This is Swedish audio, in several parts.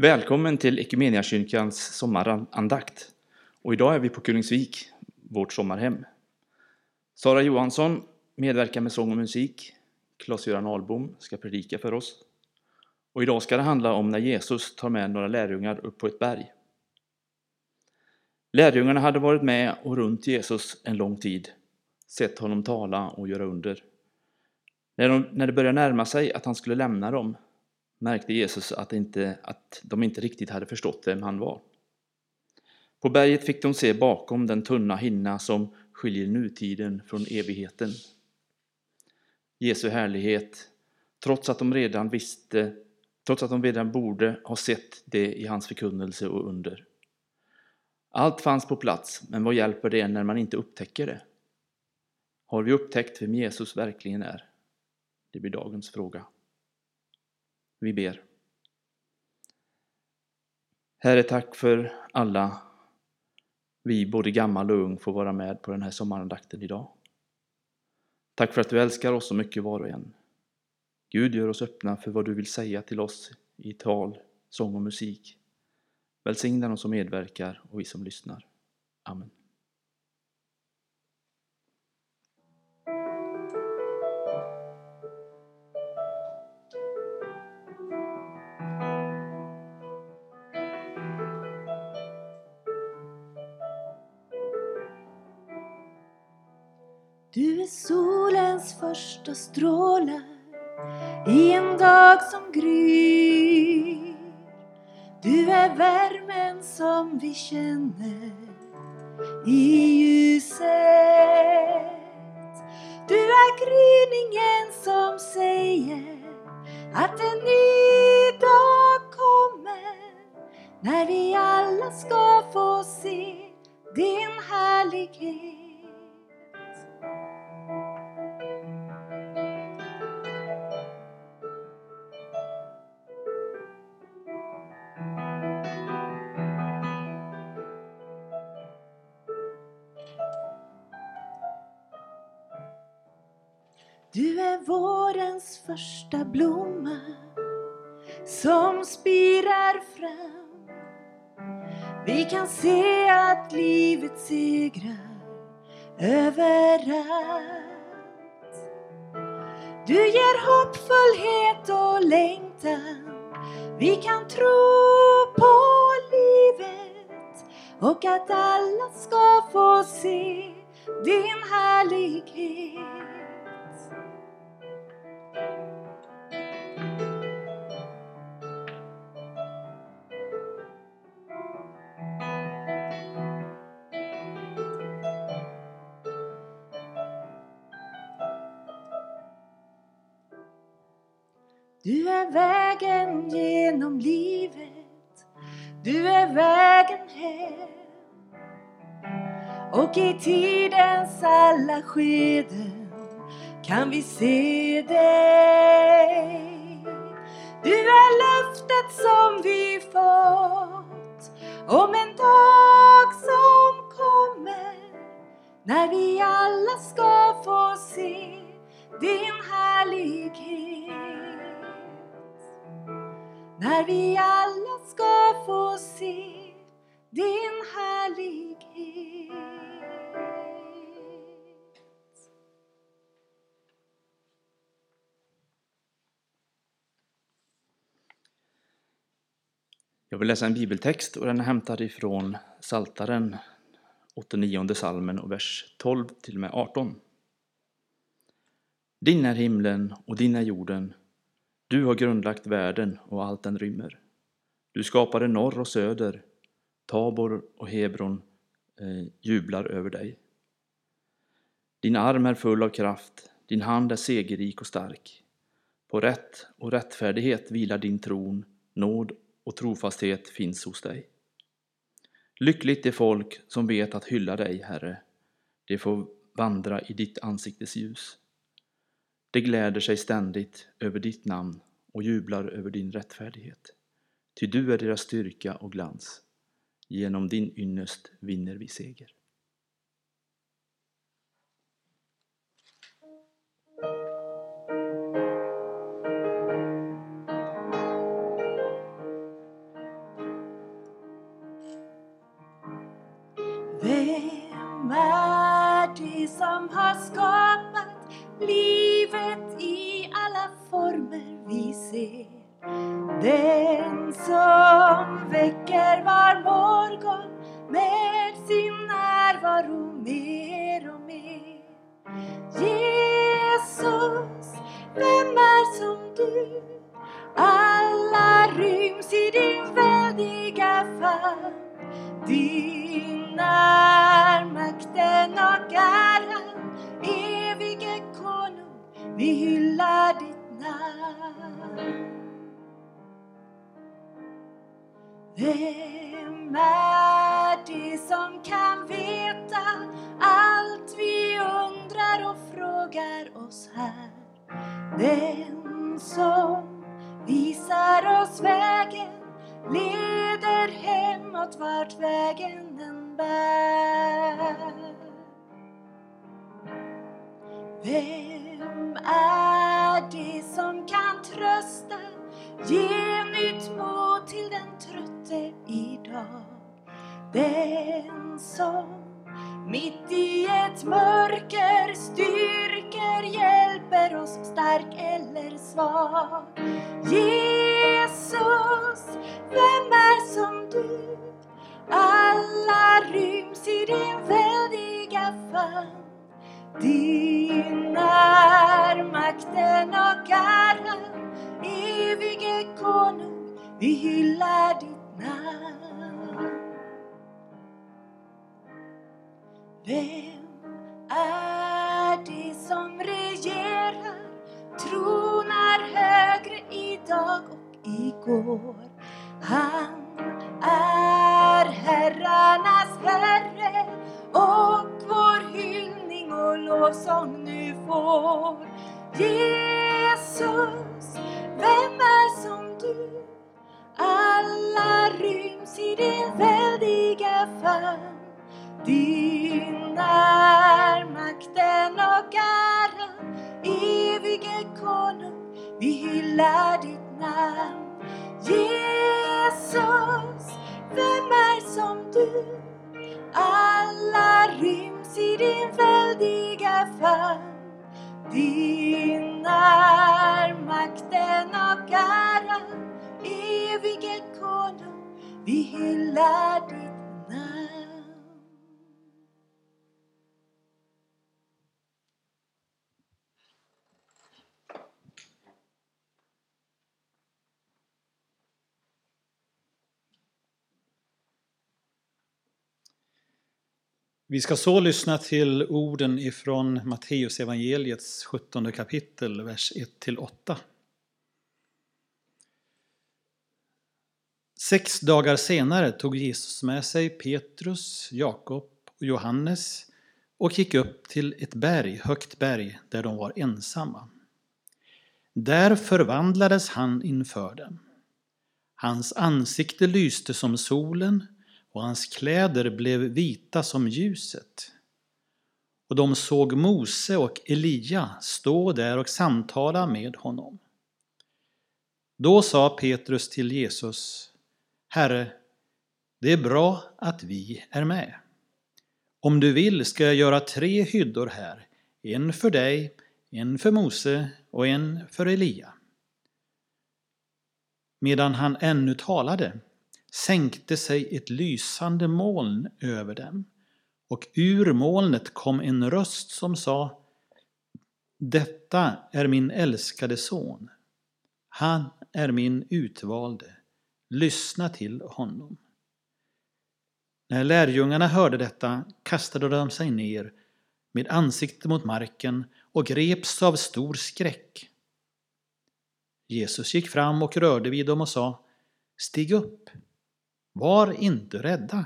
Välkommen till Equmeniakyrkans sommarandakt. Och idag är vi på Kullingsvik, vårt sommarhem. Sara Johansson medverkar med sång och musik. Claes-Göran Ahlbom ska predika för oss. Och idag ska det handla om när Jesus tar med några lärjungar upp på ett berg. Lärjungarna hade varit med och runt Jesus en lång tid, sett honom tala och göra under. När, de, när det började närma sig att han skulle lämna dem märkte Jesus att, inte, att de inte riktigt hade förstått vem han var. På berget fick de se bakom den tunna hinna som skiljer nutiden från evigheten. Jesu härlighet, trots att de redan visste, trots att de redan borde ha sett det i hans förkunnelse och under. Allt fanns på plats, men vad hjälper det när man inte upptäcker det? Har vi upptäckt vem Jesus verkligen är? Det blir dagens fråga. Vi ber. Herre, tack för alla vi, både gammal och ung, får vara med på den här sommarandakten idag. Tack för att du älskar oss så mycket var och en. Gud, gör oss öppna för vad du vill säga till oss i tal, sång och musik. Välsigna de som medverkar och vi som lyssnar. Amen. Du är solens första strålar i en dag som gryr. Du är värmen som vi känner i ljuset. Du är gryningen Du är vårens första blomma som spirar fram. Vi kan se att livet segrar överallt. Du ger hoppfullhet och längtan. Vi kan tro på livet och att alla ska få se din härlighet. Och i tidens alla skeden kan vi se dig. Du är löftet som vi fått om en dag som kommer när vi alla ska få se din härlighet. När vi alla ska få se din härlighet. Jag vill läsa en bibeltext och den är hämtad ifrån Saltaren 89 salmen och vers 12 till och med 18. Din är himlen och din är jorden. Du har grundlagt världen och allt den rymmer. Du skapade norr och söder. Tabor och Hebron eh, jublar över dig. Din arm är full av kraft, din hand är segerrik och stark. På rätt och rättfärdighet vilar din tron, nåd och trofasthet finns hos dig. Lyckligt är folk som vet att hylla dig, Herre. De får vandra i ditt ansiktes ljus. De gläder sig ständigt över ditt namn och jublar över din rättfärdighet. Ty du är deras styrka och glans. Genom din ynnest vinner vi seger. Vem är det som har skapat livet i alla former vi ser? Den som väcker var morgon med sin närvaro mer och mer. Jesus, vem är som du? Alla ryms i din väldiga famn. Din är makten och äran, evige konung, vi hyllar ditt namn. Vem är det som kan veta allt vi undrar och frågar oss här? Den som visar oss vägen leder hemåt vart vägen är bär. Vem är det som kan trösta, ge nytt mod till den trötte idag? Den som mitt i ett mörker styrker, hjälper oss stark eller svag. Jesus, vem är som du? Alla ryms i din väldiga famn. Din är makten och äran, evige konung, vi hyllar ditt namn. Vem är det som regerar, tronar högre idag och igår? Han är herrarnas herre och vår hyllning och lovsång nu får. Jesus, vem är som du? Alla ryms i din väldiga famn. Din är makten och äran, evige konung, vi hyllar ditt namn. Jesus, vem är som du? Alla ryms i din väldiga famn. Din är makten och äran, evige konung, vi hyllar dig Vi ska så lyssna till orden ifrån Matteus evangeliets 17 kapitel, vers 1-8. Sex dagar senare tog Jesus med sig Petrus, Jakob och Johannes och gick upp till ett berg, högt berg, där de var ensamma. Där förvandlades han inför dem. Hans ansikte lyste som solen och hans kläder blev vita som ljuset. Och de såg Mose och Elia stå där och samtala med honom. Då sa Petrus till Jesus, Herre, det är bra att vi är med. Om du vill ska jag göra tre hyddor här, en för dig, en för Mose och en för Elia. Medan han ännu talade sänkte sig ett lysande moln över dem och ur molnet kom en röst som sa Detta är min älskade son. Han är min utvalde. Lyssna till honom. När lärjungarna hörde detta kastade de sig ner med ansikte mot marken och greps av stor skräck. Jesus gick fram och rörde vid dem och sa Stig upp, var inte rädda.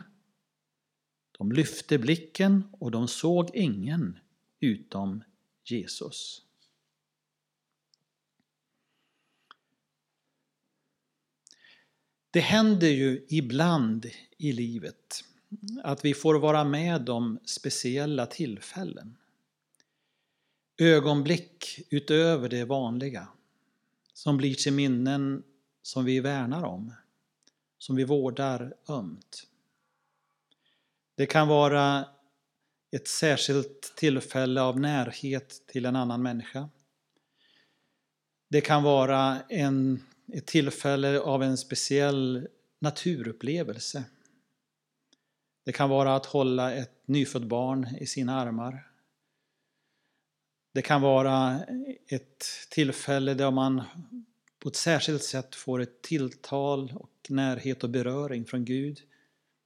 De lyfte blicken och de såg ingen utom Jesus. Det händer ju ibland i livet att vi får vara med om speciella tillfällen. Ögonblick utöver det vanliga som blir till minnen som vi värnar om, som vi vårdar ömt. Det kan vara ett särskilt tillfälle av närhet till en annan människa. Det kan vara en, ett tillfälle av en speciell naturupplevelse. Det kan vara att hålla ett nyfött barn i sina armar. Det kan vara ett tillfälle där man på ett särskilt sätt får ett tilltal och närhet och beröring från Gud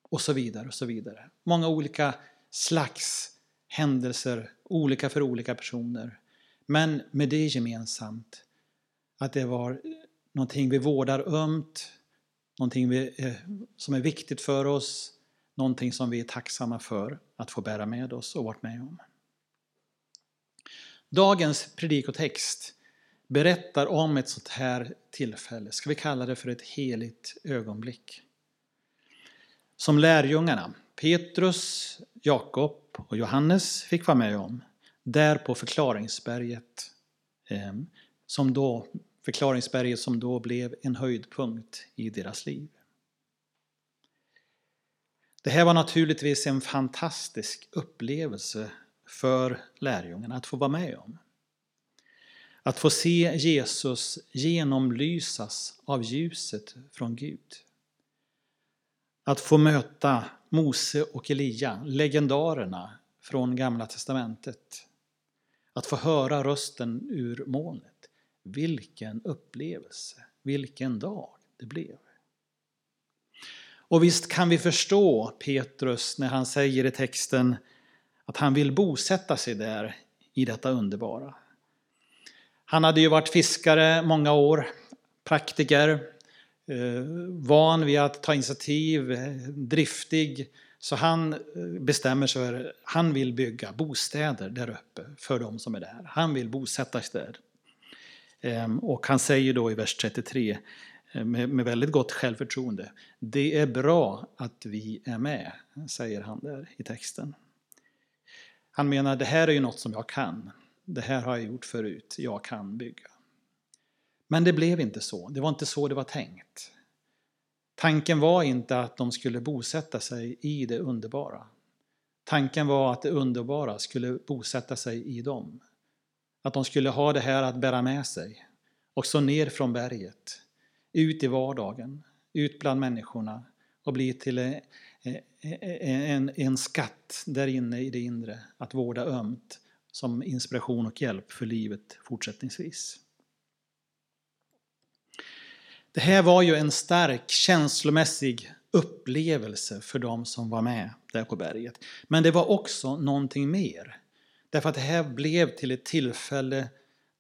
och så vidare. och så vidare. Många olika slags händelser, olika för olika personer. Men med det gemensamt att det var någonting vi vårdar ömt, någonting vi, eh, som är viktigt för oss, någonting som vi är tacksamma för att få bära med oss och varit med om. Dagens predikotext berättar om ett sånt här tillfälle, ska vi kalla det för ett heligt ögonblick. Som lärjungarna, Petrus, Jakob och Johannes fick vara med om, där på förklaringsberget, ehm, som då, förklaringsberget som då blev en höjdpunkt i deras liv. Det här var naturligtvis en fantastisk upplevelse för lärjungarna att få vara med om. Att få se Jesus genomlysas av ljuset från Gud. Att få möta Mose och Elia, legendarerna från Gamla Testamentet. Att få höra rösten ur molnet. Vilken upplevelse, vilken dag det blev. Och visst kan vi förstå Petrus när han säger i texten att han vill bosätta sig där i detta underbara. Han hade ju varit fiskare många år, praktiker, eh, van vid att ta initiativ, eh, driftig. Så han eh, bestämmer sig för att han vill bygga bostäder där uppe för de som är där. Han vill bosätta sig där. Ehm, och han säger då i vers 33 med väldigt gott självförtroende. Det är bra att vi är med, säger han där i texten. Han menar det här är ju något som jag kan. Det här har jag gjort förut, jag kan bygga. Men det blev inte så, det var inte så det var tänkt. Tanken var inte att de skulle bosätta sig i det underbara. Tanken var att det underbara skulle bosätta sig i dem. Att de skulle ha det här att bära med sig. Också ner från berget, ut i vardagen, ut bland människorna och bli till en, en, en skatt där inne i det inre att vårda ömt som inspiration och hjälp för livet fortsättningsvis. Det här var ju en stark känslomässig upplevelse för de som var med där på berget. Men det var också någonting mer. Därför att det här blev till ett tillfälle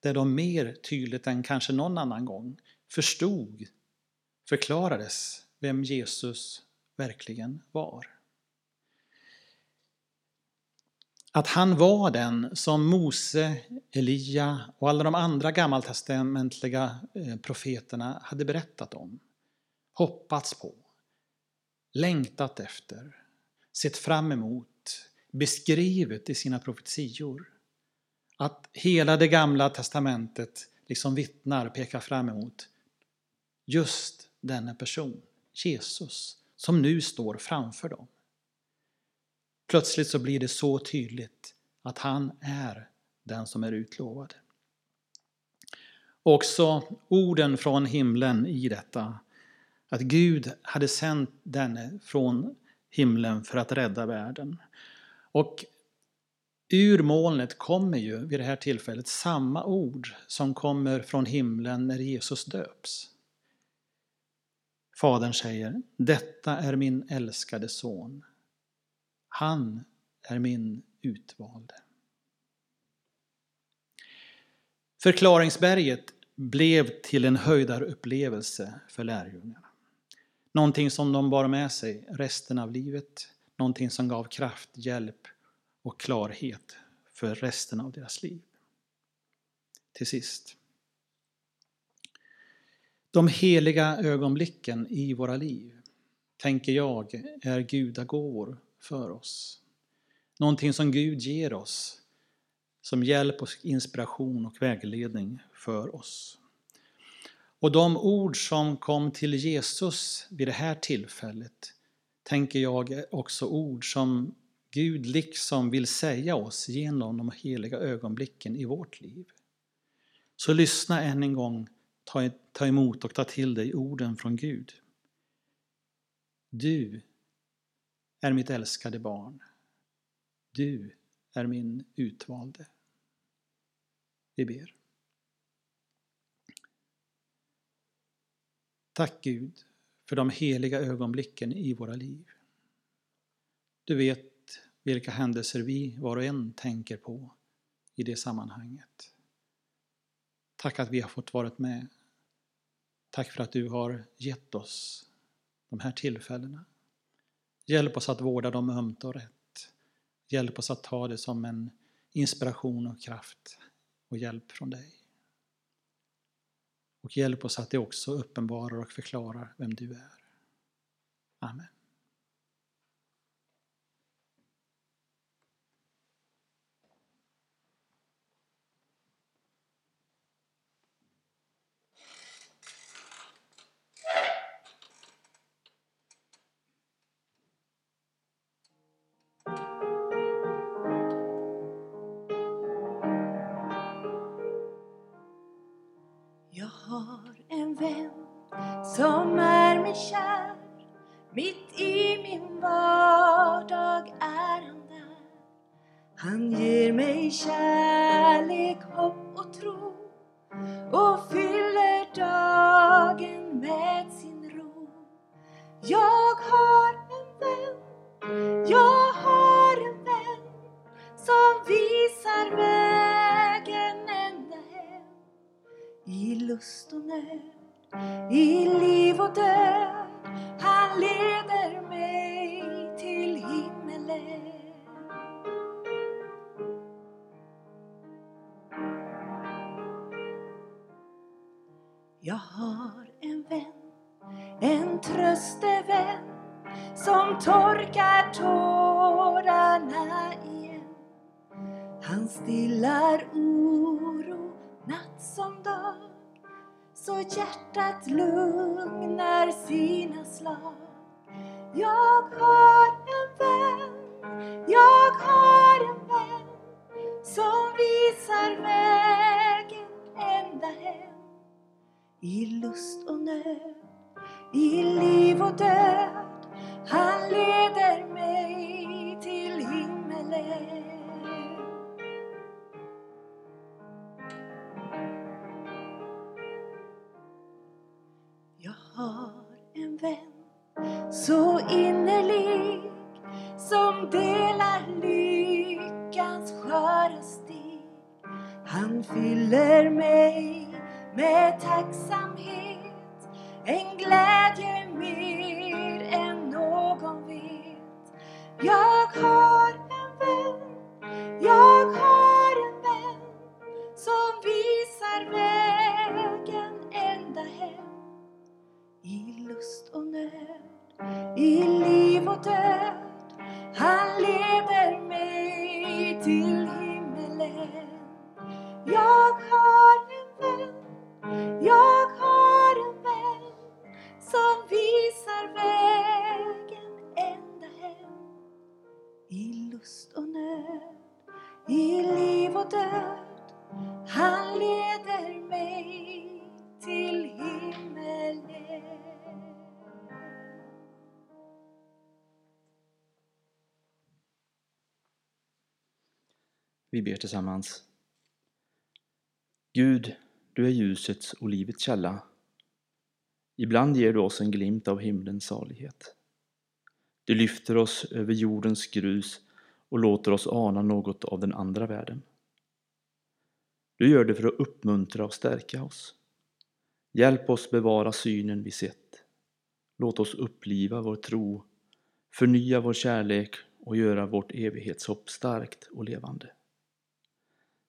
där de mer tydligt än kanske någon annan gång förstod, förklarades vem Jesus verkligen var. Att han var den som Mose, Elia och alla de andra gammaltestamentliga eh, profeterna hade berättat om, hoppats på, längtat efter, sett fram emot, beskrivet i sina profetior. Att hela det gamla testamentet liksom vittnar, pekar fram emot just denna person, Jesus, som nu står framför dem. Plötsligt så blir det så tydligt att han är den som är utlovad. Också orden från himlen i detta, att Gud hade sänt denne från himlen för att rädda världen. Och ur molnet kommer ju vid det här tillfället samma ord som kommer från himlen när Jesus döps. Fadern säger, detta är min älskade son han är min utvalde. Förklaringsberget blev till en höjdarupplevelse för lärjungarna. Någonting som de bar med sig resten av livet, någonting som gav kraft, hjälp och klarhet för resten av deras liv. Till sist. De heliga ögonblicken i våra liv, tänker jag, är gudagåvor för oss. Någonting som Gud ger oss som hjälp och inspiration och vägledning för oss. Och de ord som kom till Jesus vid det här tillfället, tänker jag är också ord som Gud liksom vill säga oss genom de heliga ögonblicken i vårt liv. Så lyssna än en gång, ta, emot och ta till dig orden från Gud. Du är mitt älskade barn. Du är min utvalde. Vi ber. Tack Gud för de heliga ögonblicken i våra liv. Du vet vilka händelser vi var och en tänker på i det sammanhanget. Tack att vi har fått vara med. Tack för att du har gett oss de här tillfällena. Hjälp oss att vårda dem ömt och rätt. Hjälp oss att ta det som en inspiration och kraft och hjälp från dig. Och hjälp oss att det också uppenbarar och förklarar vem du är. Amen. Som är mig kär. Mitt i min vardag är han där. Han ger mig kärlek, hopp och tro och fyller dagen med sin ro. Jag har en vän, jag har en vän som visar vägen ända hem. I lust och nöd, i liv och död. Han leder mig till himmelen. Jag har en vän, en tröstevän som torkar tårarna igen. Han stillar oro natt som dag så hjärtat lugnar sina slag. Jag har en vän, jag har en vän som visar vägen ända hem i lust och nöd, i liv och död. Han leder mig till himmelen. Så innerlig som delar lyckans sköra stig. Han fyller mig med tacksamhet, en glädje Jag har en vän, jag har en vän som visar vägen ända hem i lust och nöd, i liv och död. Han leder mig till himmelen. Vi ber tillsammans. Gud, du är ljusets och livets källa. Ibland ger du oss en glimt av himlens salighet. Du lyfter oss över jordens grus och låter oss ana något av den andra världen. Du gör det för att uppmuntra och stärka oss. Hjälp oss bevara synen vi sett. Låt oss uppliva vår tro, förnya vår kärlek och göra vårt evighetshopp starkt och levande.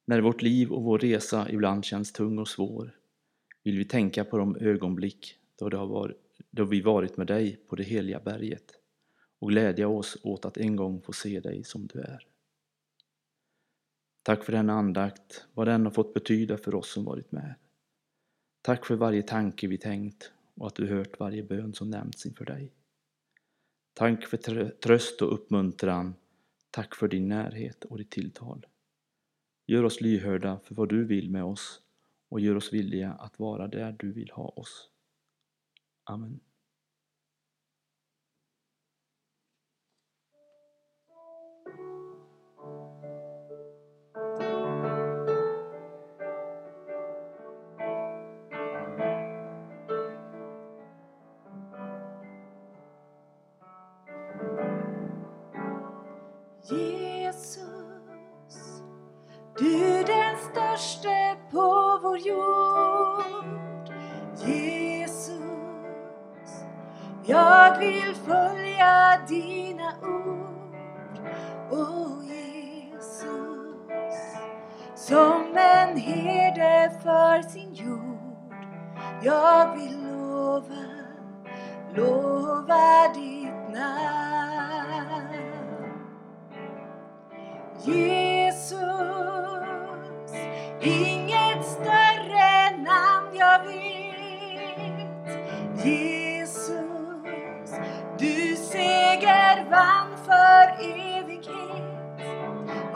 När vårt liv och vår resa ibland känns tung och svår vill vi tänka på de ögonblick då, det har varit, då vi varit med dig på det heliga berget och glädja oss åt att en gång få se dig som du är. Tack för denna andakt, vad den har fått betyda för oss som varit med. Tack för varje tanke vi tänkt och att du hört varje bön som nämnts inför dig. Tack för tröst och uppmuntran. Tack för din närhet och ditt tilltal. Gör oss lyhörda för vad du vill med oss och gör oss villiga att vara där du vill ha oss. Amen. Dina ord. O Jesus, som en herde för sin jord. Jag vill lova, lova ditt namn. Jesus, inget större namn jag vet.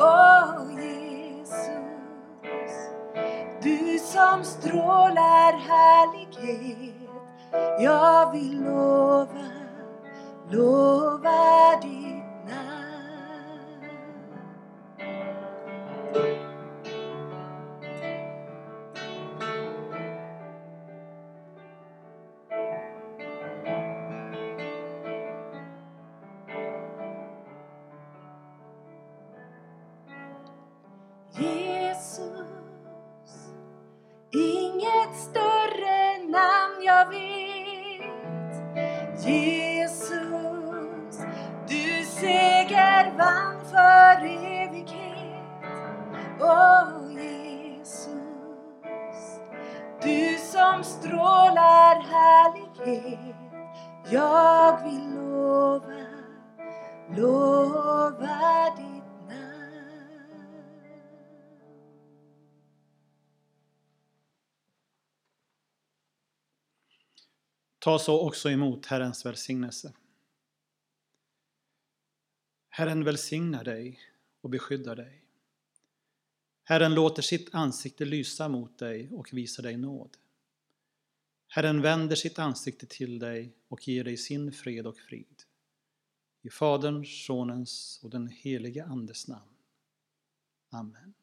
Oh Jesus, du som strålar härlighet. Jag vill lova, lova ditt namn. Jag vill lova, lova ditt namn. Ta så också emot Herrens välsignelse. Herren välsignar dig och beskyddar dig. Herren låter sitt ansikte lysa mot dig och visa dig nåd. Herren vänder sitt ansikte till dig och ger dig sin fred och frid. I Faderns, Sonens och den helige Andes namn. Amen.